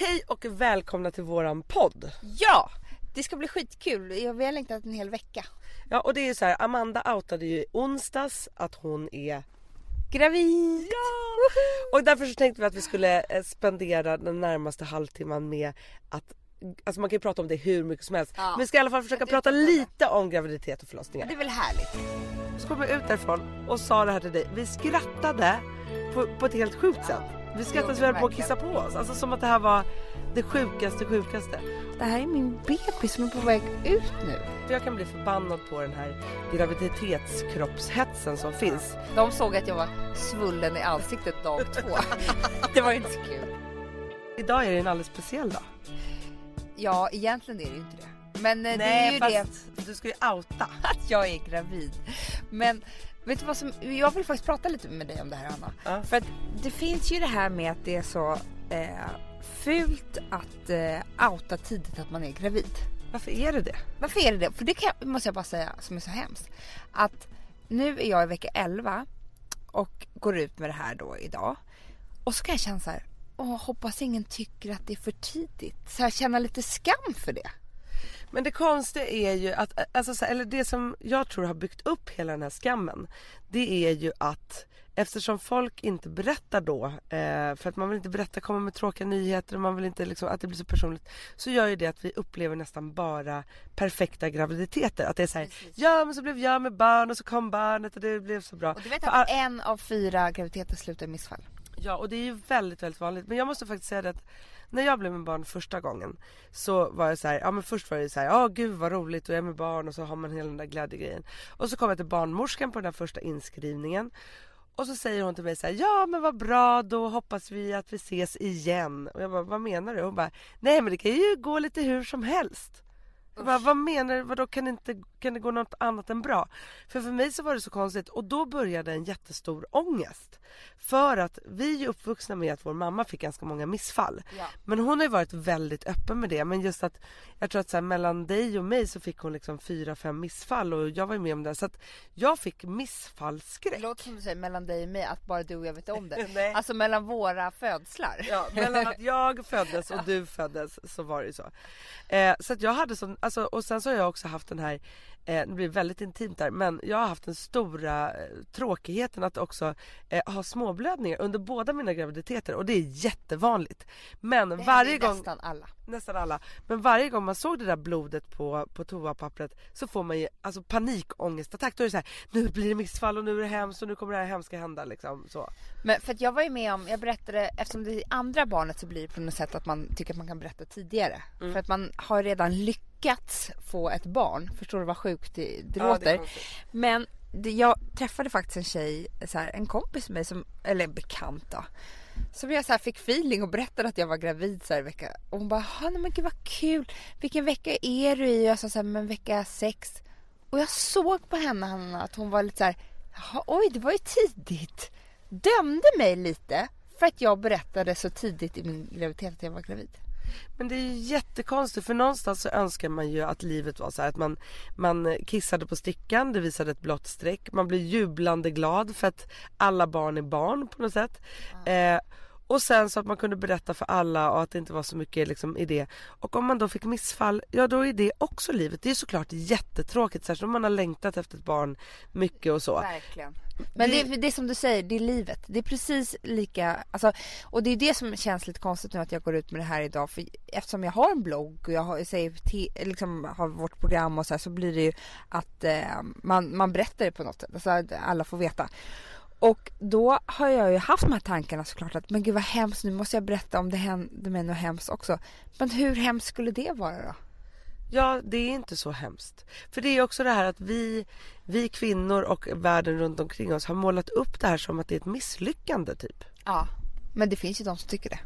Hej och välkomna till våran podd. Ja, det ska bli skitkul. Jag vi har längtat en hel vecka. Ja och det är ju så här, Amanda outade ju i onsdags att hon är Gravid! Ja! Och därför så tänkte vi att vi skulle eh, spendera den närmaste halvtimman med att Alltså man kan ju prata om det hur mycket som helst. Ja. Men vi ska i alla fall försöka prata lite om graviditet och förlossningar. Det är väl härligt? Så kom jag ut därifrån och sa det här till dig. Vi skrattade på, på ett helt sjukt sätt. Vi skrattade så vi höll på att kissa på oss. Alltså som att det här var det sjukaste sjukaste. Det här är min bebis som är på väg ut nu. Jag kan bli förbannad på den här graviditetskroppshetsen som finns. De såg att jag var svullen i ansiktet dag två. det var inte så kul. Idag är det en alldeles speciell dag. Ja, egentligen är det ju inte det. Men eh, det Nej är ju fast det du ska ju outa. att jag är gravid. Men vet du vad som, jag vill faktiskt prata lite med dig om det här Anna. Ja. För att det finns ju det här med att det är så eh, fult att eh, outa tidigt att man är gravid. Varför är det det? Varför är det det? För det kan, måste jag bara säga som är så hemskt. Att nu är jag i vecka 11 och går ut med det här då idag. Och så kan jag känna så här, åh hoppas ingen tycker att det är för tidigt. Så jag känner lite skam för det. Men det konstiga är ju att, alltså, så eller det som jag tror har byggt upp hela den här skammen. Det är ju att eftersom folk inte berättar då, eh, för att man vill inte berätta, komma med tråkiga nyheter och man vill inte liksom, att det blir så personligt. Så gör ju det att vi upplever nästan bara perfekta graviditeter. Att det är så här, Precis. ja men så blev jag med barn och så kom barnet och det blev så bra. Och du vet För att en av fyra graviditeter slutar i missfall. Ja och det är ju väldigt väldigt vanligt men jag måste faktiskt säga det att när jag blev med barn första gången så var jag så här, ja men först var det så här, ja gud vad roligt och jag är med barn och så har man hela den där glädjegrejen. Och så kom jag till barnmorskan på den där första inskrivningen och så säger hon till mig så här, ja men vad bra då hoppas vi att vi ses igen. Och jag bara, vad menar du? Hon bara, nej men det kan ju gå lite hur som helst. Bara, vad menar du? Vadå kan det, inte, kan det gå något annat än bra? För för mig så var det så konstigt och då började en jättestor ångest. För att vi är uppvuxna med att vår mamma fick ganska många missfall. Ja. Men hon har ju varit väldigt öppen med det. Men just att jag tror att så här, mellan dig och mig så fick hon liksom fyra, fem missfall och jag var ju med om det. Så att jag fick Det missfallsskräck. låter som du säger mellan dig och mig att bara du och jag vet om det. Alltså mellan våra födslar. Ja, mellan att jag föddes och du föddes så var det ju så. Eh, så att jag hade sån, alltså, och sen så har jag också haft den här, eh, det blir väldigt intimt där, men jag har haft den stora eh, tråkigheten att också eh, ha småblödningar under båda mina graviditeter och det är jättevanligt. Men Det varje gång, nästan alla. Nästan alla, men varje gång man såg det där blodet på, på toapappret så får man ju alltså panikångestattack. Då är det så här, nu blir det missfall och nu är det hemskt och nu kommer det här hemska hända liksom så. Men för att jag var ju med om, jag berättade, eftersom det är andra barnet så blir det på något sätt att man tycker att man kan berätta tidigare. Mm. För att man har redan lyckats få ett barn. Förstår du vad sjukt det, det Ja, det låter? konstigt. Men det, jag träffade faktiskt en tjej, så här, en kompis med mig som, eller bekant då. Som jag så fick feeling och berättade att jag var gravid så här i vecka. Och hon bara, "Ha, nej men gud vad kul. Vilken vecka är du i? Och jag sa så här, men vecka sex. Och jag såg på henne Hanna, att hon var lite så här, Jaha, oj det var ju tidigt. Dömde mig lite för att jag berättade så tidigt i min graviditet att jag var gravid. Men det är ju jättekonstigt för någonstans så önskar man ju att livet var så här att man, man kissade på stickan, det visade ett blått streck. Man blir jublande glad för att alla barn är barn på något sätt. Eh, och sen så att man kunde berätta för alla och att det inte var så mycket liksom i det. Och om man då fick missfall, ja då är det också livet. Det är såklart jättetråkigt särskilt om man har längtat efter ett barn mycket och så. Verkligen. Men det, det är som du säger, det är livet. Det är precis lika, alltså, och det är det som känns lite konstigt nu att jag går ut med det här idag. För eftersom jag har en blogg och jag har, säger, te- liksom, har vårt program och så här, så blir det ju att eh, man, man berättar det på något sätt. Alltså alla får veta. Och då har jag ju haft de här tankarna såklart att men gud vad hemskt, nu måste jag berätta om det hände mig något hemskt också. Men hur hemskt skulle det vara då? Ja, det är inte så hemskt. För det är också det här att vi, vi kvinnor och världen runt omkring oss har målat upp det här som att det är ett misslyckande typ. Ja. Men det finns ju de som tycker det.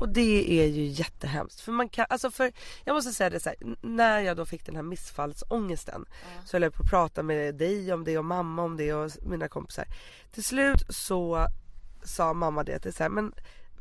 Och det är ju jättehemskt. För man kan, alltså för, jag måste säga det så här, när jag då fick den här missfallsångesten så höll jag på att prata med dig om det och mamma om det och mina kompisar. Till slut så sa mamma det är så här, men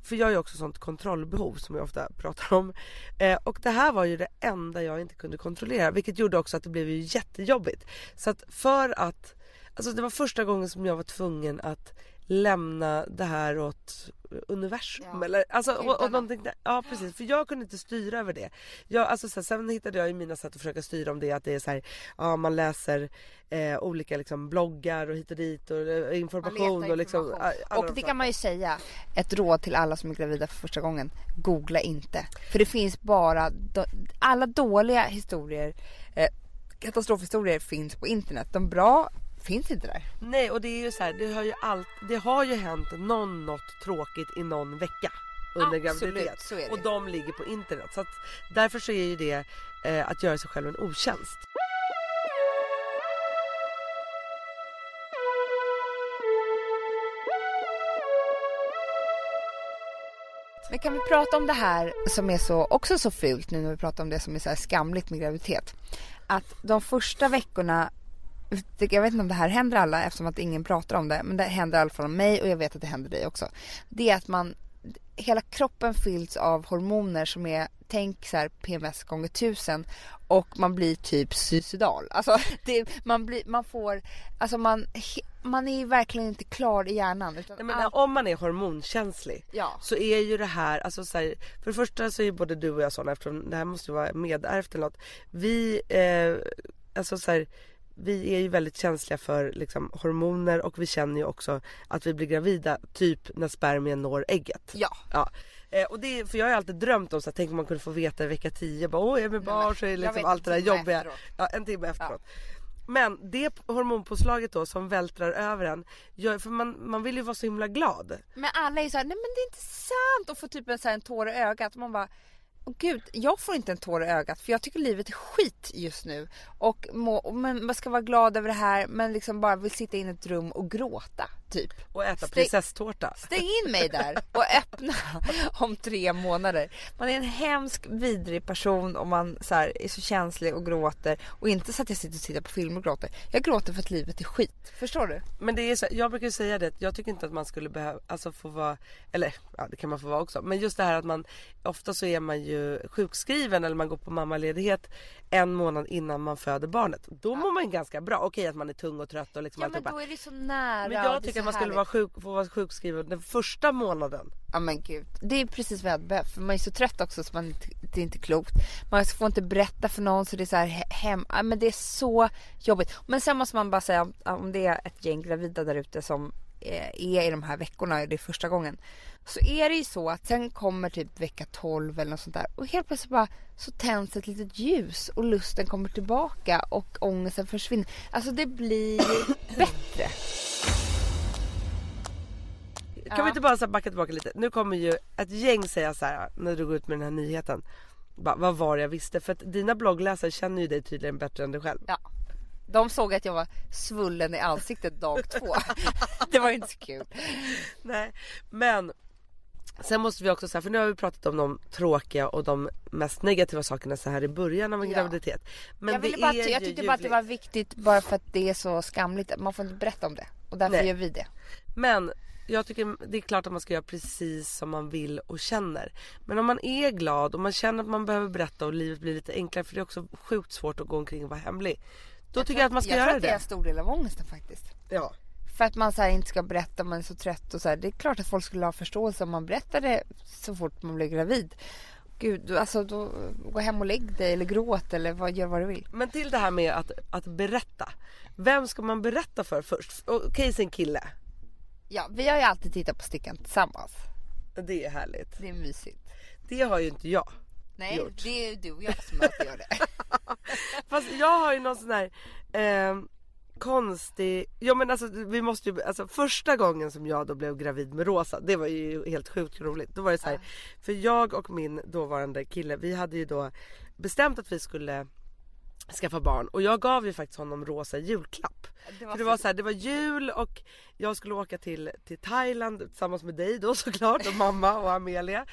för jag har ju också sånt kontrollbehov som jag ofta pratar om. Eh, och det här var ju det enda jag inte kunde kontrollera vilket gjorde också att det blev ju jättejobbigt. Så att för att, alltså det var första gången som jag var tvungen att lämna det här åt universum Ja. eller alltså och, och någonting där, ja precis för jag kunde inte styra över det. Jag, alltså, så här, sen hittade jag ju mina sätt att försöka styra om det att det är så här, ja man läser eh, olika liksom bloggar och hit och dit och eh, information letar och liksom information. alla Och de det kan man ju säga, ett råd till alla som är gravida för första gången. Googla inte. För det finns bara, do, alla dåliga historier, eh, katastrofhistorier finns på internet. De bra finns inte där. Nej och det är ju så här, det har ju allt, det har ju hänt någon något tråkigt i någon vecka under graviditet. så är det. Och de ligger på internet. Så att därför så är ju det eh, att göra sig själv en otjänst. Men kan vi prata om det här som är så, också så fult nu när vi pratar om det som är så skamligt med graviditet. Att de första veckorna, jag vet inte om det här händer alla eftersom att ingen pratar om det, men det händer i alla fall mig och jag vet att det händer dig också. Det är att man, hela kroppen fylls av hormoner som är, tänk så här PMS gånger tusen och man blir typ suicidal. Alltså det, man, blir, man får, alltså man, man är verkligen inte klar i hjärnan. Utan Nej, allt- om man är hormonkänslig Ja. så är ju det här, alltså så här, för det första så är ju både du och jag sådana eftersom det här måste vara medärvt eller något. Vi, eh, alltså så här, vi är ju väldigt känsliga för liksom, hormoner och vi känner ju också att vi blir gravida typ när spermien når ägget. Ja. Ja. Eh, och det, är- för jag har ju alltid drömt om så här, tänk om man kunde få veta i vecka 10, bara åh jag är med barn så är det liksom allt det där jobbiga. efteråt. Ja, en timme efteråt. Men det hormonpåslaget då som vältrar över en, gör, för man, man vill ju vara så himla glad. Men alla är så här, nej men det är inte sant och får typ en, så här, en tår i ögat. Man bara, åh gud, jag får inte en tår i ögat för jag tycker livet är skit just nu. Och må, men man ska vara glad över det här men liksom bara vill sitta in i ett rum och gråta typ. Och äta Stäng- prinsesstårta. Stäng in mig där och öppna om tre månader. Man är en hemsk, vidrig person och man så här, är så känslig och gråter. Och inte så att jag sitter och tittar på film och gråter. Jag gråter för att livet är skit. Förstår du? Men det är så, jag brukar säga det, jag tycker inte att man skulle behöva, alltså få vara, eller ja det kan man få vara också. Men just det här att man, ofta så är man ju sjukskriven eller man går på mammaledighet en månad innan man föder barnet. Då mår man ganska bra. Okej att man är tung och trött och liksom Ja men alltihopa. då är det så nära. Men jag tycker att man skulle härligt. vara sjuk, få vara sjukskriven den första månaden. Ja men gud. Det är precis vad jag hade behövt. För man är så trött också så man inte, det är inte klokt. Man får inte berätta för någon så det är så här he- hem. Ja, men det är så jobbigt. Men sen måste man bara säga om, om det är ett gäng gravida där ute som eh, är i de här veckorna, det är första gången. Så är det ju så att sen kommer typ vecka 12 eller något sånt där och helt plötsligt bara så tänds ett litet ljus och lusten kommer tillbaka och ångesten försvinner. Alltså det blir bättre. Kan vi inte bara så här backa tillbaka lite? Nu kommer ju ett gäng säga så här när du går ut med den här nyheten. Bara, vad var det jag visste? För att dina bloggläsare känner ju dig tydligen bättre än dig själv. Ja. De såg att jag var svullen i ansiktet dag två. det var inte så kul. Nej, men sen måste vi också säga, för nu har vi pratat om de tråkiga och de mest negativa sakerna så här i början av en Ja. graviditet. Men jag, ville bara, jag tyckte bara att det var viktigt bara för att det är så skamligt. Man får inte berätta om det. Och därför Nej. gör vi det. Men jag tycker det är klart att man ska göra precis som man vill och känner. Men om man är glad och man känner att man behöver berätta och livet blir lite enklare för det är också sjukt svårt att gå omkring och vara hemlig. Då tycker jag att man ska jag göra tror att det är det. en stor del av ångesten faktiskt. Ja. För att man så inte ska berätta om man är så trött och så här. Det är klart att folk skulle ha förståelse om man berättade så fort man blev gravid. Gud, alltså då, gå hem och lägg dig eller gråt eller vad, gör vad du vill. Men till det här med att, att berätta. Vem ska man berätta för först? Okej, sin kille. Ja, vi har ju alltid tittat på Stickan tillsammans. Det är härligt. Det är mysigt. Det har ju inte jag. Nej, Gjort. det är du och jag som alltid gör det. Fast jag har ju någon sån här eh, konstig, ja men alltså vi måste ju, alltså första gången som jag då blev gravid med Rosa, det var ju helt sjukt roligt. Då var det så här, för jag och min dåvarande kille, vi hade ju då bestämt att vi skulle skaffa barn och jag gav ju faktiskt honom Rosa julklapp. Det För det var så här, det var jul och jag skulle åka till, till Thailand tillsammans med dig då såklart och mamma och Amelia.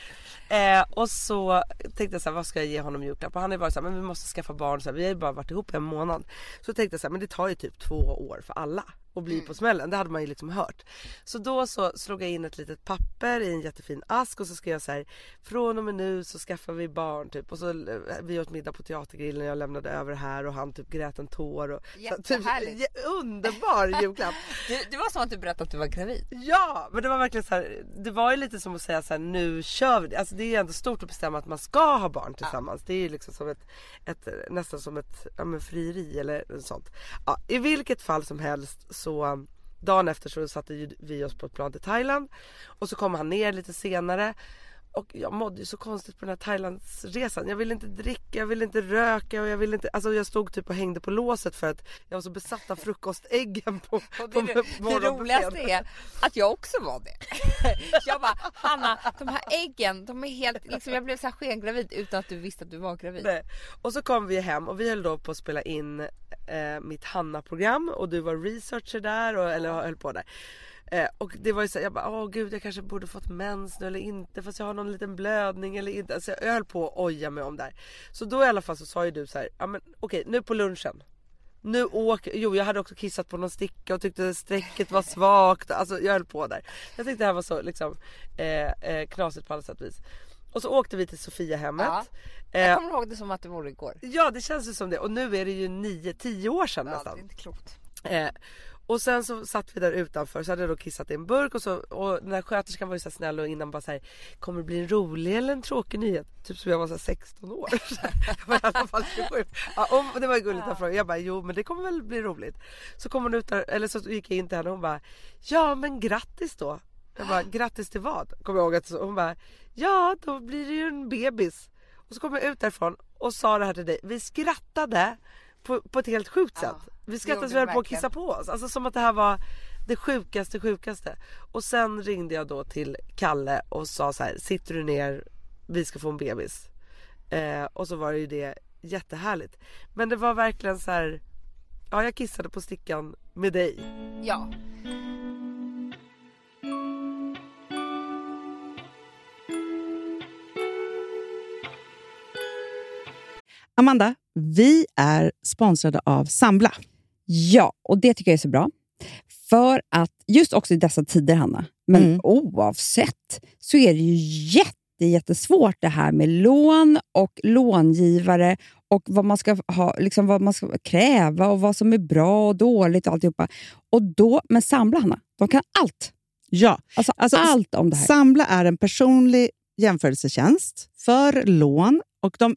Eh, och så tänkte jag så här, vad ska jag ge honom i julklapp? Och han ju varit så här, men vi måste skaffa barn. Så här, vi har ju bara varit ihop en månad. Så tänkte jag så här, men det tar ju typ två år för alla att bli på smällen. Det hade man ju liksom hört. Så då så slog jag in ett litet papper i en jättefin ask och så skrev jag så här, från och med nu så skaffar vi barn typ. Och så eh, vi åt middag på teatergrillen jag lämnade över här och han typ grät en tår. Och, så, typ, Jättehärligt. jä- underbar julklapp. Det, det var som att du berättade att du var gravid. Ja, men det var verkligen så här, det var ju lite som att säga så här, nu kör vi det. Alltså det är ändå stort att bestämma att man ska ha barn tillsammans. Det är ju liksom som ett, ett nästan som ett ja, men frieri eller sånt. Ja, I vilket fall som helst så dagen efter så satte ju vi oss på ett plan till Thailand och så kom han ner lite senare och jag mådde ju så konstigt på den här Thailandsresan. Jag ville inte dricka, jag ville inte röka och jag ville inte, alltså jag stod typ och hängde på låset för att jag var så besatt av frukostäggen på, Och på det, det roligaste är att jag också var det. Jag bara, Hanna, de här äggen, de är helt, liksom, jag blev så här skengravid utan att du visste att du var gravid. Nej. Och så kom vi hem och vi höll då på att spela in eh, mitt Hanna-program och du var researcher där och, eller höll på där. Eh, och det var ju så jag bara, åh gud jag kanske borde fått mens nu eller inte fast jag har någon liten blödning eller inte. Alltså, jag höll på att oja mig om det här. Så då i alla fall så sa ju du så här, ja men okej nu på lunchen. Nu åker, jo jag hade också kissat på någon sticka och tyckte strecket var svagt. Alltså jag höll på där. Jag tyckte det här var så liksom eh, eh, knasigt på alla sätt och vis. Och så åkte vi till Sofiahemmet. Ja. Eh, Jag kommer ihåg det som att det vore igår. Ja det känns ju som det och nu är det ju 9-10 år sedan Ja, det nästan. är inte klokt. Eh, och sen så satt vi där utanför så hade jag då kissat i en burk och, så, och den här sköterskan var ju så snäll och innan bara såhär Kommer det bli en rolig eller en tråkig nyhet? Typ som jag var så här 16 år. jag var i alla fall 27. Ja, och det var gulligt att fråga. Jag bara jo men det kommer väl bli roligt. Så kom hon ut där, eller så gick jag in till henne och hon bara Ja men grattis då. Jag bara grattis till vad? Kommer jag ihåg att hon bara Ja då blir det ju en bebis. Och så kom jag ut därifrån och sa det här till dig. Vi skrattade på, på ett helt sjukt Ja, sätt. Vi skrattade så vi höll på att kissa på oss. Alltså som att det här var det sjukaste sjukaste. Och sen ringde jag då till Kalle och sa så här, sitter du ner, vi ska få en bebis. Eh, och så var det ju det jättehärligt. Men det var verkligen så här, ja jag kissade på stickan med dig. Ja. Amanda, vi är sponsrade av Sambla. Ja, och det tycker jag är så bra. För att just också i dessa tider, Hanna, men Mm. oavsett, så är det ju jätte, jättesvårt det här med lån och långivare och vad man ska ha, liksom vad man ska kräva och vad som är bra och dåligt och alltihopa. Och då, men Sambla, Hanna, de kan allt. Ja, Alltså, Alltså, allt om det här. Sambla är en personlig jämförelsetjänst för lån och de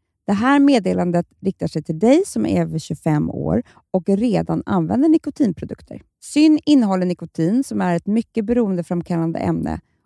Det här meddelandet riktar sig till dig som är över 25 år och redan använder nikotinprodukter. Syn innehåller nikotin som är ett mycket beroendeframkallande ämne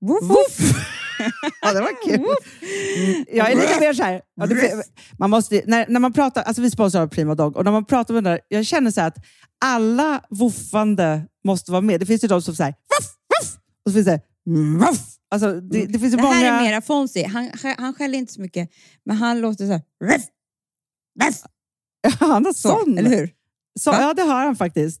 Woof! ja, det var kul. Mm, Jag är lite mer så här. Ja, det, man måste, när, när man pratar, alltså vi sponsrar Prima Dog och när man pratar med den där, jag känner så att alla woofande måste vara med. Det finns ju de som säger ruff, ruff, och så finns det ruff. Alltså, det, det finns ju Det många... här är mera Fonzie. Han, han skäller inte så mycket, men han låter så här. Ruff, Han har så, sån. eller hur? Så, ja, det har han faktiskt.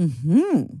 Mm-hmm.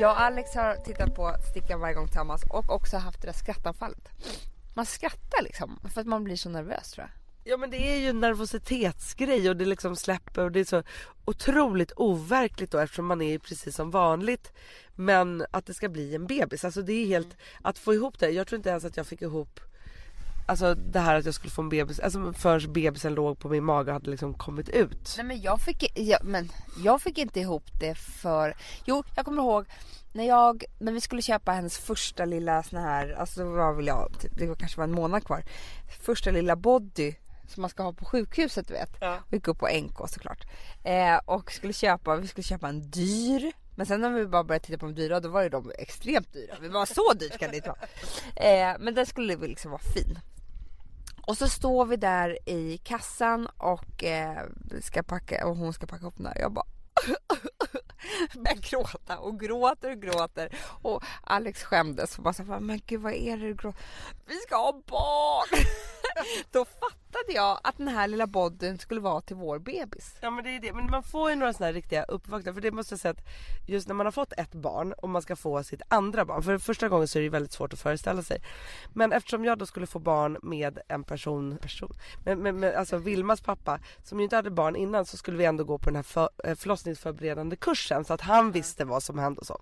Jag och Alex har tittat på Stickan varje gång tillsammans och också haft det där skrattanfallet. Man skrattar liksom för att man blir så nervös tror jag. Ja men det är ju en nervositetsgrej och det liksom släpper och det är så otroligt overkligt då eftersom man är precis som vanligt. Men att det ska bli en bebis, alltså det är helt, att få ihop det. Jag tror inte ens att jag fick ihop Alltså det här att jag skulle få en bebis, alltså förrän bebisen låg på min mage och hade liksom kommit ut. Nej men jag fick, ja, men jag fick inte ihop det för... Jo, jag kommer ihåg när jag, när vi skulle köpa hennes första lilla sån här, alltså vad vill jag, typ, det var kanske var en månad kvar. Första lilla body som man ska ha på sjukhuset du vet. Ja. Vi gick upp på NK såklart. Eh, och skulle köpa, vi skulle köpa en dyr. Men sen när vi bara började titta på de dyra då var ju de extremt dyra. Vi bara så dyrt kan det inte vara. Eh, men den skulle liksom vara fin. Och så står vi där i kassan och eh, ska packa och hon ska packa upp den där. Jag bara börjar gråta och gråter och gråter. Och Alex skämdes och bara så men gud vad är det du gråter? Vi ska ha barn! Då fattade jag att den här lilla bodyn skulle vara till vår bebis. Ja men det är det, men man får ju några sådana här riktiga uppvaknanden för det måste jag säga att just när man har fått ett barn och man ska få sitt andra barn, för första gången så är det väldigt svårt att föreställa sig. Men eftersom jag då skulle få barn med en person, person med, med, med, alltså Vilmas pappa som ju inte hade barn innan så skulle vi ändå gå på den här för, eh, förlossningsförberedande kursen så att han visste vad som hände och så.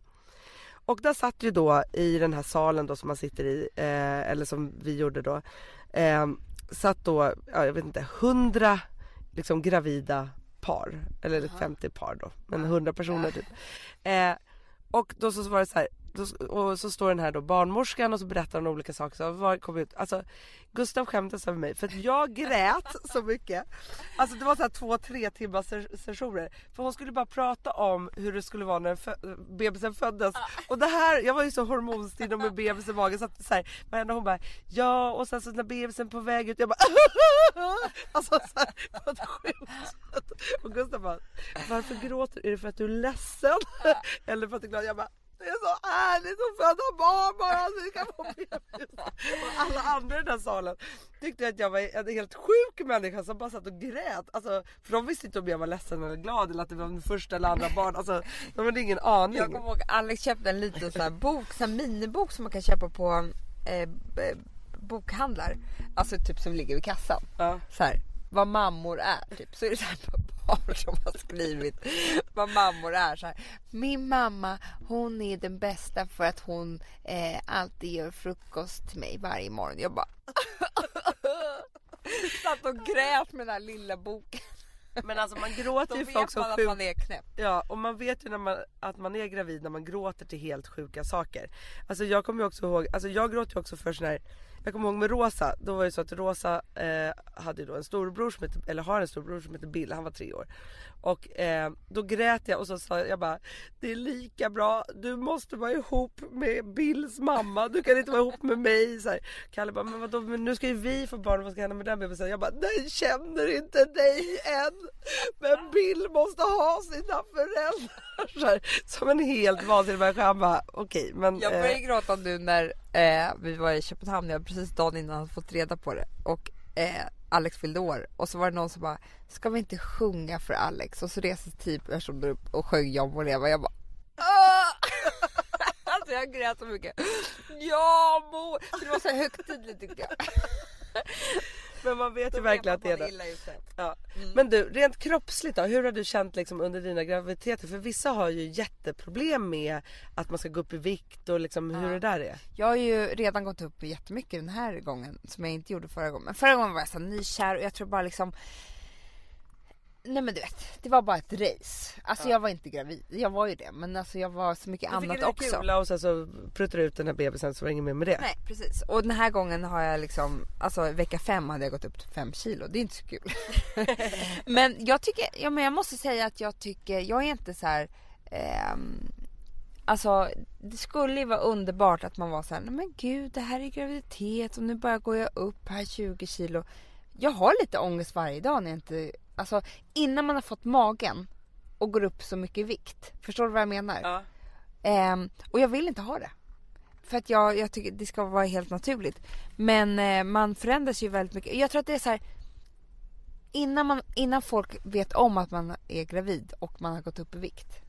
Och där satt ju då i den här salen då som man sitter i, eh, eller som vi gjorde då, eh, satt då, ja, jag vet inte, hundra liksom gravida par, eller 50 par då, men 100 personer typ. Eh, och då så var det så här, och så står den här då barnmorskan och så berättar hon olika saker. Så vad kom ut? Alltså Gustav skämdes över mig för att jag grät så mycket. Alltså det var så här två, tre timmars ses- sessioner. För hon skulle bara prata om hur det skulle vara när fö- bebisen föddes. Och det här, jag var ju så hormonstinn och med bebisen i magen så att så här, hon bara ja och sen så när bebisen på väg ut jag bara Alltså så här, på ett sjukt sätt. Och Gustav bara varför gråter du? Är det för att du är ledsen? Eller för att du är glad? Jag bara det är så härligt att föda barn bara så vi kan få. Och alla andra i den här salen tyckte att jag var en helt sjuk människa som bara satt och grät. Alltså, för de visste inte om jag var ledsen eller glad eller att det var min första eller andra barn. Alltså, de hade ingen aning. Jag kommer ihåg Alex köpte en liten sån här bok, sån här minibok som man kan köpa på eh, bokhandlar. Alltså typ som ligger vid kassan. Ja. Så här, vad mammor är typ. Så är det så här barn som har skrivit vad mammor är. Så här. Min mamma hon är den bästa för att hon eh, alltid gör frukost till mig varje morgon. Jag bara satt och grät med den här lilla boken. Men alltså man gråter ju folk som man att sjukt. man är knäpp. Ja och man vet ju när man, att man är gravid när man gråter till helt sjuka saker. Alltså jag kommer ju också ihåg, alltså jag gråter ju också för sån här jag kommer ihåg med Rosa, då var det så att Rosa eh, hade ju då en storbror som heter, eller har en storbror som heter Bill, han var tre år. Och eh, då grät jag och så sa jag bara Det är lika bra, du måste vara ihop med Bills mamma, du kan inte vara ihop med mig. Så här. Kalle bara, men vadå, men nu ska ju vi få barn, vad ska hända med den bebisen? Jag bara, den känner inte dig än. Men Bill måste ha sina föräldrar. Här, som en helt vansinnig människa. Han bara, okej men. Jag eh, började gråta nu när eh, vi var i Köpenhamn, jag precis dagen innan hade fått reda på det. Och eh, Alex fyllde år och så var det någon som bara, ska vi inte sjunga för Alex? Och så reste tio personer upp och sjöng Jag må leva. Jag bara, "Åh!" Alltså jag grät så mycket. Ja må! Det var så högtidligt tyckte jag. Men man vet ju verkligen att det är det. Ja. Mm. Men du, rent kroppsligt då, hur har du känt liksom under dina graviditeter? För vissa har ju jätteproblem med att man ska gå upp i vikt och liksom hur Ja. det där är. Jag har ju redan gått upp jättemycket den här gången som jag inte gjorde förra gången. Men förra gången var jag så nykär och jag tror bara liksom Nej men du vet, det var bara ett race. Alltså Ja. jag var inte gravid, jag var ju det. Men alltså jag var så mycket Du fick annat en också. kula och sen så pruttade du ut den här bebisen så var det inget mer med det. Nej precis. Och den här gången har jag liksom, alltså vecka fem hade jag gått upp till fem kilo. Det är inte så kul. men jag tycker, ja men jag måste säga att jag tycker, jag är inte så här. ehm, Alltså det skulle ju vara underbart att man var så här, nej men gud det här är graviditet och nu bara går jag upp här 20 kilo. Jag har lite ångest varje dag när jag inte, alltså innan man har fått magen och går upp så mycket i vikt. Förstår du vad jag menar? Ja. Ehm, och jag vill inte ha det. För att jag, jag tycker det ska vara helt naturligt. Men eh, man förändras ju väldigt mycket. Jag tror att det är så här. Innan, man, innan folk vet om att man är gravid och man har gått upp i vikt.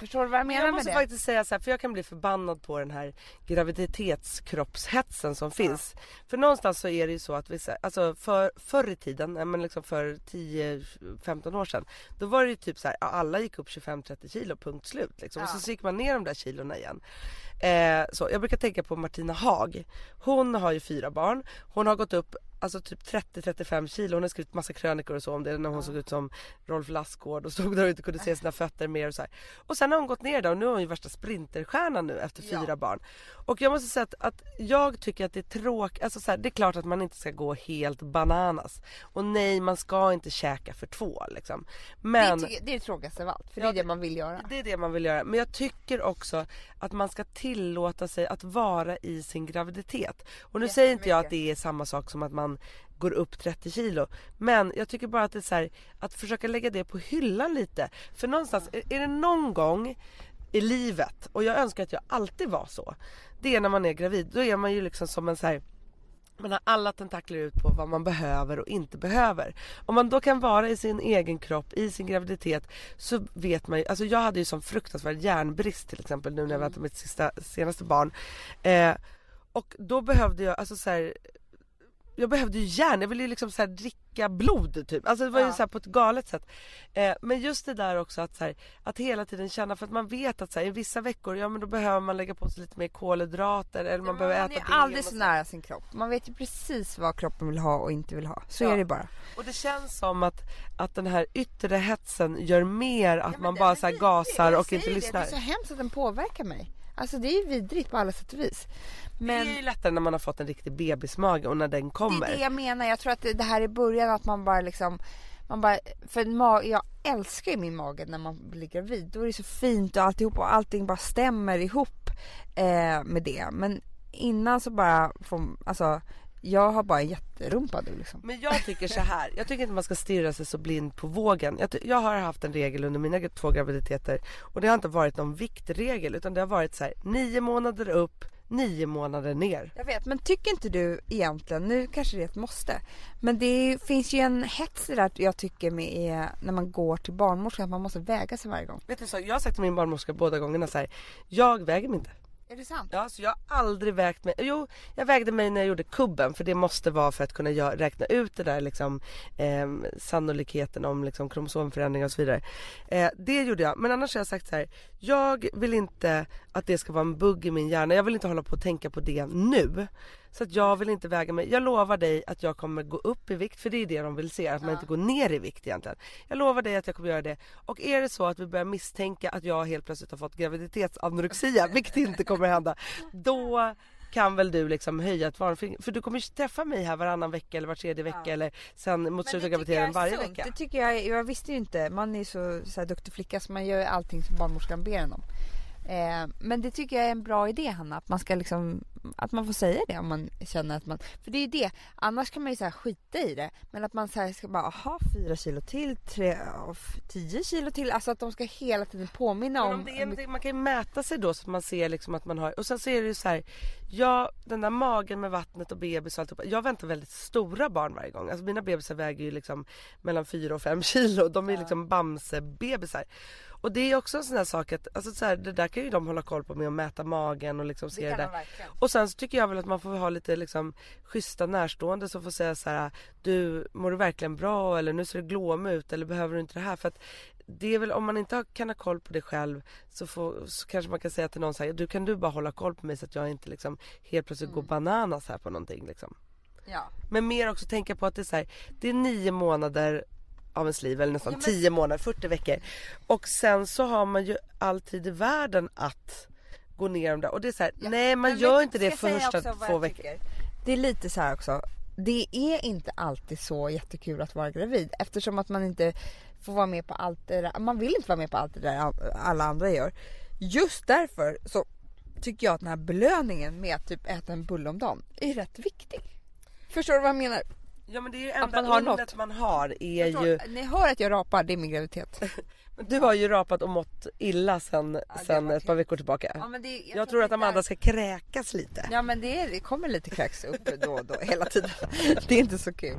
Förstår du vad jag menar jag med måste det? faktiskt säga så här, för jag kan bli förbannad på den här graviditetskroppshetsen som finns. För någonstans så är det ju så att vissa, alltså för, förr i tiden, ja, men liksom för 10-15 år sedan. Då var det ju typ så här, ja, alla gick upp 25-30 kilo, punkt slut liksom. Och Ja. så gick man ner de där kilorna igen. Eh, så jag brukar tänka på Martina Haag. Hon har ju fyra barn. Hon har gått upp alltså typ 30-35 kilo. Hon har skrivit massa krönikor och så om det när hon såg ut som Rolf Lassgård och stod där och inte kunde se sina fötter mer och så här. Och sen har hon gått ner där och nu är hon ju värsta sprinterstjärnan nu efter Ja. fyra barn. Och jag måste säga att, att jag tycker att det är tråkigt, alltså så här, det är klart att man inte ska gå helt bananas. Och nej man ska inte käka för två liksom. Men det, är det tråkigaste av allt. För Ja, det är det man vill göra. det är det man vill göra. Men jag tycker också att man ska tillåta sig att vara i sin graviditet. Och nu säger inte jag att det är samma sak som att man går upp 30 kilo. Men jag tycker bara att det är så här, att försöka lägga det på hyllan lite. För någonstans, är det någon gång i livet, och jag önskar att jag alltid var så. Det är när man är gravid. Då är man ju liksom som en så här man har alla tentakler ut på vad man behöver och inte behöver. Om man då kan vara i sin egen kropp, i sin graviditet så vet man ju, alltså jag hade ju sån fruktansvärd järnbrist till exempel nu när jag väntade mitt sista, senaste barn. Eh, och då behövde jag, alltså så här, jag behövde ju järn, jag ville ju liksom så dricka blod typ. Alltså det var ju Ja. så här på ett galet sätt. Eh, men just det där också att, så här, att hela tiden känna för att man vet att så här, i vissa veckor, ja men då behöver man lägga på sig lite mer kolhydrater eller man behöver man äta är det aldrig så nära sin kropp. Man vet ju precis vad kroppen vill ha och inte vill ha. Så Ja. är det bara. Och det känns som att, att den här yttre hetsen gör mer att man bara så gasar och inte lyssnar. Det är så hemskt att den påverkar mig. Alltså det är vidrigt på alla sätt och vis. Men Det är ju lättare när man har fått en riktig bebismage och när den kommer. det är det jag menar. Jag tror att det här är början att man bara liksom man bara, för ma- jag älskar ju min mage när man blir gravid. Då är det så fint och alltihop och allting bara stämmer ihop eh, med det. Men innan så bara får, alltså jag har bara en jätterumpa nu liksom. Men jag tycker så här. jag tycker inte man ska stirra sig så blind på vågen. Jag, jag har haft en regel under mina två graviditeter och det har inte varit någon viktregel utan det har varit så här nio månader upp, nio månader ner. Jag vet, men tycker inte du egentligen, nu kanske det är ett måste, men det finns ju en hets i det där jag tycker med är när man går till barnmorskan att man måste väga sig varje gång. Vet du så, jag har sagt till min barnmorska båda gångerna så här. jag väger mig inte. Är det sant? Ja, så jag har aldrig vägt mig. Jo, jag vägde mig när jag gjorde kubben för det måste vara för att kunna räkna ut det där liksom eh, sannolikheten om liksom kromosomförändringar och så vidare. Eh, det gjorde jag, men annars har jag sagt så här. Jag vill inte att det ska vara en bugg i min hjärna. Jag vill inte hålla på och tänka på det nu. Så att jag vill inte väga mig. Jag lovar dig att jag kommer gå upp i vikt för det är det de vill se, att man inte går ner i vikt egentligen. Jag lovar dig att jag kommer göra det. Och är det så att vi börjar misstänka att jag helt plötsligt har fått graviditetsanorexia, vilket inte kommer hända, då kan väl du liksom höja ett varnfinger. För du kommer träffa mig här varannan vecka eller var tredje vecka Ja. eller sen mot slutet av graviditeten är varje sunt. vecka. Det tycker jag, jag visste ju inte, man är så, så duktig flicka så man gör allting som barnmorskan ber en om. Eh, men det tycker jag är en bra idé Hanna, att man ska liksom, att man får säga det om man känner att man, för det är ju det, annars kan man ju så här skita i det, men att man så här ska bara, aha fyra kilo till, tre, tio kilo till, alltså att de ska hela tiden påminna om, om det är man kan ju mäta sig då så att man ser liksom att man har, och sen så är det ju så här, ja den där magen med vattnet och bebis och alltihopa. Jag väntar väldigt stora barn varje gång. Alltså mina bebisar väger ju liksom mellan 4 och 5 kilo. De är Ja. liksom bamsebebisar. Och det är också en sån här sak att, alltså så här, det där kan ju de hålla koll på med att mäta magen och liksom se det, där. verkligen. Och sen så tycker jag väl att man får ha lite liksom schyssta närstående som får säga så här: du mår du verkligen bra eller nu ser du glåm ut eller behöver du inte det här? För att det är väl om man inte kan ha koll på det själv så, får, så kanske man kan säga till någon så här, du kan du bara hålla koll på mig så att jag inte liksom helt plötsligt går bananas här på någonting liksom. Ja. Men mer också tänka på att det är så här, det är nio månader av ens liv eller nästan Ja, men- tio månader, 40 veckor. Och sen så har man ju all tid i världen att gå ner om det. Och det är så här, nej man Men gör vet- inte det för första två veckor. Det är lite så här också. Det är inte alltid så jättekul att vara gravid eftersom att man inte får vara med på allt det där. Man vill inte vara med på allt det där alla andra gör. Just därför så tycker jag att den här belöningen med att typ äta en bulle om dagen är rätt viktig. Förstår du vad jag menar? Ja men det är ju Att enda man något. man har är Förstår- ju, Ni hör att jag rapar, det är min graviditet. du har ju rapat och mått illa sen, har sen ett par veckor tillbaka. Ja, men det, jag, tror att det är Amanda där- ska kräkas lite. Ja men det, det kommer lite kräks upp då och då hela tiden. Det är inte så kul.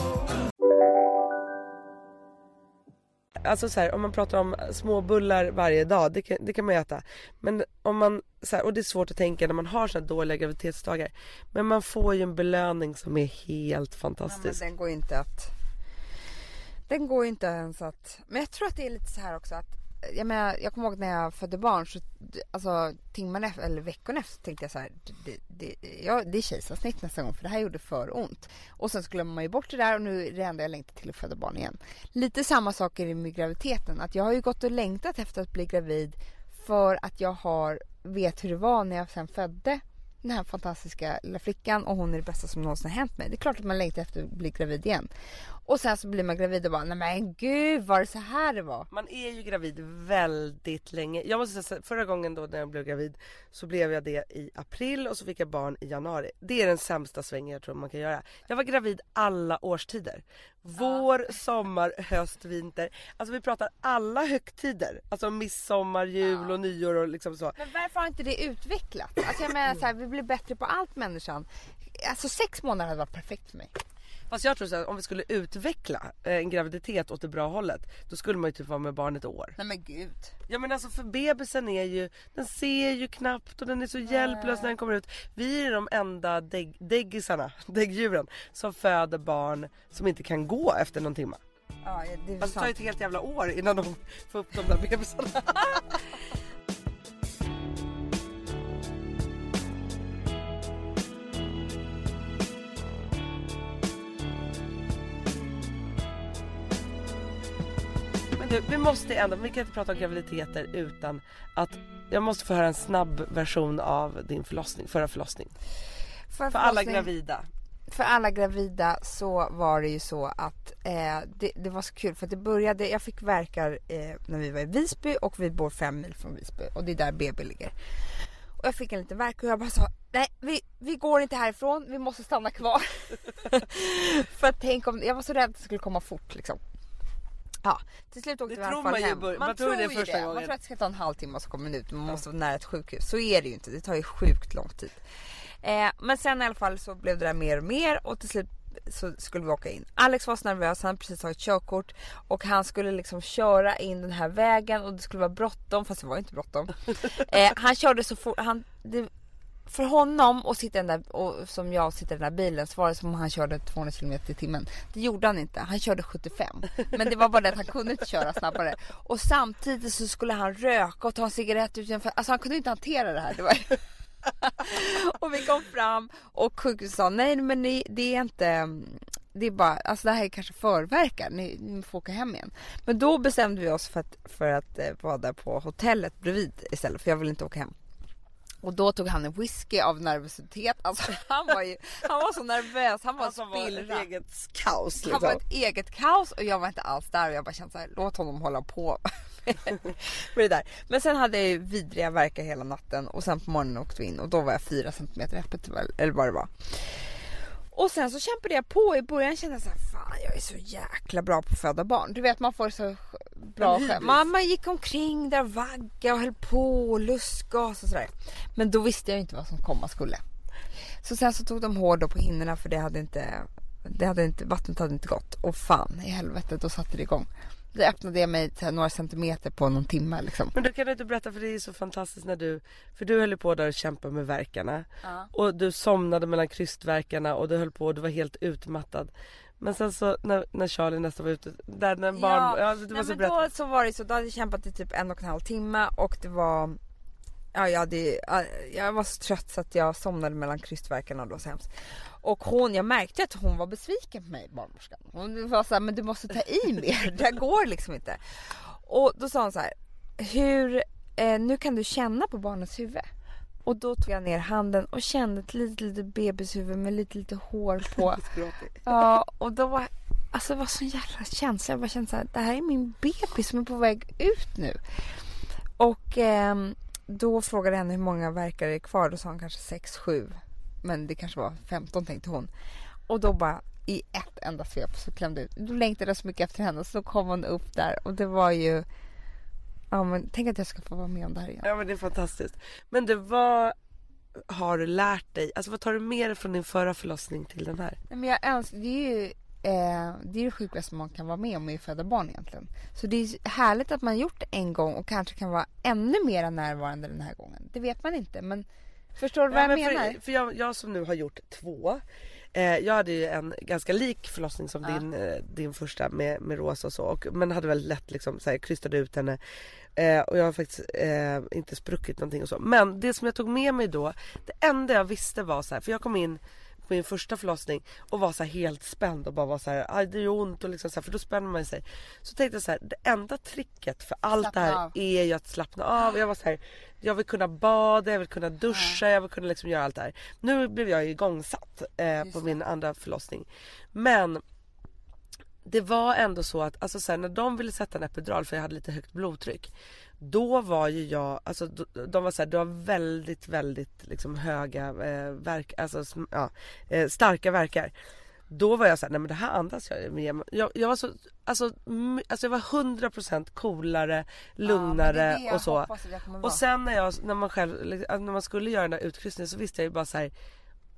Alltså så här, om man pratar om små bullar varje dag, det kan, det kan man ju äta. Men om man, så här, och det är svårt att tänka när man har så här dåliga graviditetsdagar. Men man får ju en belöning som är helt Ja, fantastisk. men den går ju inte att... Den går ju inte ens att... Men jag tror att det är lite så här också att... Jag menar, jag kommer ihåg när jag födde barn så alltså timmarna efter, eller veckorna efter tänkte jag så här, det, det, ja, det är kejsarsnitt nästa gång för det här gjorde för ont. Och sen så glömmer man ju bort det där och nu är det enda jag längtar till att föda barn igen. Lite samma sak är det med graviditeten, att jag har ju gått och längtat efter att bli gravid för att jag har, vet hur det var när jag sen födde den här fantastiska lilla flickan och hon är det bästa som någonsin har hänt mig. Det är klart att man längtar efter att bli gravid igen. Och sen så blir man gravid och bara, nej men gud var det så här det var? Man är ju gravid väldigt länge. Jag måste säga förra gången då när jag blev gravid så blev jag det i april och så fick jag barn i januari. Det är den sämsta svängen jag tror man kan göra. Jag var gravid alla årstider. Vår, sommar, höst, vinter. Alltså vi pratar alla högtider. Alltså midsommar, jul och nyår och liksom så. Men varför har inte det utvecklats? Alltså jag menar så här, vi blir bättre på allt människan. Alltså sex månader hade varit perfekt för mig. Fast jag tror så att om vi skulle utveckla eh, en graviditet åt det bra hållet då skulle man ju typ vara med barn ett år. Nej men gud. Ja men alltså för bebisen är ju, den ser ju knappt och den är så hjälplös när den kommer ut. Vi är de enda dägg, däggisarna, däggdjuren som föder barn som inte kan gå efter någon timme. Ja det är Alltså det tar ju ett helt jävla år innan de får upp de där bebisarna. Du, vi måste ändå, vi kan inte prata om graviditeter utan att jag måste få höra en snabb version av din förlossning, förra förlossning. För alla förlossning- gravida. för alla gravida så var det ju så att eh, det, det var så kul för att det började, jag fick verkar eh, när vi var i Visby och vi bor fem mil från Visby och det är där BB ligger. Och jag fick en liten verk och jag bara sa nej vi, vi går inte härifrån, vi måste stanna kvar. för tänk om, jag var så rädd att det skulle komma fort liksom. Ja, till slut åkte Det vi tror man ju hem. bör- man tror det första gången. Man tror att det ska ta en halvtimme och så kommer man ut. Man måste vara nära ett sjukhus. Så är det ju inte. Det tar ju sjukt lång tid. Eh, men sen i alla fall så blev det där mer och mer och till slut så skulle vi åka in. Alex var så nervös, han hade precis tagit körkort och han skulle liksom köra in den här vägen och det skulle vara bråttom fast det var inte bråttom. Eh, han körde så fort, han, det för honom och sitta i den där, och som jag sitter i den där bilen så var det som om han körde 200 km i timmen. Det gjorde han inte. Han körde 75. Men det var bara det att han kunde inte köra snabbare. Och samtidigt så skulle han röka och ta en cigarett utanför. Alltså han kunde inte hantera det här. Det var... och vi kom fram och sjukhuset sa nej men det, det är inte det är bara, alltså det här är kanske förverkar, ni, ni får åka hem igen. Men då bestämde vi oss för att, för att eh, vara där på hotellet bredvid istället för jag ville inte åka hem. Och då tog han en whisky av nervositet. Alltså han var ju, han var så nervös, han var Alltså var spillra. ett eget kaos Han var liksom. ett eget kaos och jag var inte alls där och jag bara kände så här, låt honom hålla på med det där. Men sen hade jag ju vidriga verkar hela natten och sen på morgonen åkte vi in och då var jag fyra centimeter öppet eller vad det var. Och sen så kämpade jag på i början kände jag så här, fan jag är så jäkla bra på att föda barn. Du vet man får så bra. Man, man gick omkring där och vagga och höll på och lustgas och sådär. Men då visste jag inte vad som komma skulle. Så sen så tog de hård då på hinnorna för det hade inte, det hade inte, vattnet hade inte gått. Och fan i helvete, då satte det igång. Då öppnade jag mig till några centimeter på någon timme liksom. Men då kan du inte berätta för det är så fantastiskt när du, för du höll på där och kämpade med verkarna Ja. och du somnade mellan krystverkarna och du höll på och du var helt utmattad. Men sen så när, när Charlie nästan var ute, där när barn, ja, du Nej, men berätta. då så var det så, då hade jag kämpat i typ en och en halv timme och det var Ja, jag, hade, jag var så trött så att jag somnade mellan krystverkarna och det var så hemskt. Och hon, jag märkte att hon var besviken på mig, barnmorskan. Hon var så här, men du måste ta i mer, det här går liksom inte. Och då sa hon så här, hur, eh, nu kan du känna på barnets huvud. Och då tog jag ner handen och kände ett litet, litet bebishuvud med lite, lite hår på. Ja, och då var Alltså det var sån jävla känsla. Jag bara kände så här, det här är min bebis som är på väg ut nu. Och ehm, då frågade jag henne hur många verkar det är kvar. Då sa hon kanske 6, 7. Men det kanske var 15 tänkte hon. Och då bara i ett enda svep så klämde ut. Då längtade jag så mycket efter henne. Så kom hon upp där och det var ju... Ja men tänk att jag ska få vara med om det här igen. Ja men det är fantastiskt. Men du vad har du lärt dig? Alltså vad tar du med dig från din förra förlossning till den här? Nej, men jag önskar, det är ju eh, det är det sjukaste man kan vara med om i att föda barn egentligen. Så det är härligt att man gjort det en gång och kanske kan vara ännu mer närvarande den här gången. Det vet man inte men förstår du vad Ja, jag men menar? För, för jag, jag som nu har gjort två. Eh, jag hade ju en ganska lik förlossning som Ja. din, eh, din första med, med Rosa och så. Och, men hade väl lätt liksom så här, krystade ut henne. Eh, och jag har faktiskt eh, inte spruckit någonting och så. Men det som jag tog med mig då. Det enda jag visste var så här, för jag kom in på min första förlossning och var så helt spänd och bara var så här, det gör ont och liksom så här, för då spänner man sig. Så tänkte jag så här, det enda tricket för allt Slappna det här av. är ju att slappna av. Jag var så här, jag vill kunna bada, jag vill kunna duscha, jag vill kunna liksom göra allt det här. Nu blev jag igångsatt eh, Just på min andra förlossning. Men det var ändå så att alltså så här, när de ville sätta en epidural för jag hade lite högt blodtryck. Då var ju jag, alltså de, var så här, du har väldigt väldigt liksom höga eh, verk, alltså ja, eh, starka verkar. Då var jag så här, nej men det här andas jag med. Jag, jag var så, alltså, alltså jag var 100% coolare, lugnare och så. Och sen när, jag, när man själv, när man skulle göra den där utkryssningen så visste jag ju bara så här.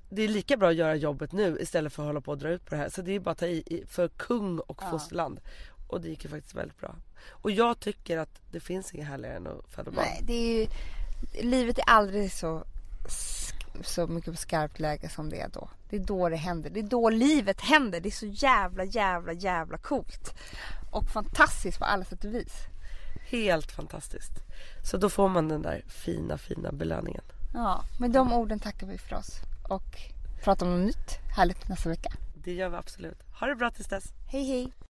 Det är lika bra att göra jobbet nu istället för att hålla på och dra ut på det här. Så det är bara att ta i, för kung och Ja. fosterland. Och det gick ju faktiskt väldigt bra. Och jag tycker att det finns inget härligare än att föda barn. Nej, det är ju, livet är aldrig så, så mycket på skarpt läge som det är då. Det är då det händer. Det är då livet händer. Det är så jävla, jävla, jävla coolt. Och fantastiskt på alla sätt och vis. Helt fantastiskt. Så då får man den där fina, fina belöningen. Ja, med de orden tackar vi för oss. Och pratar om något nytt härligt nästa vecka. Det gör vi absolut. Ha det bra tills dess. Hej hej!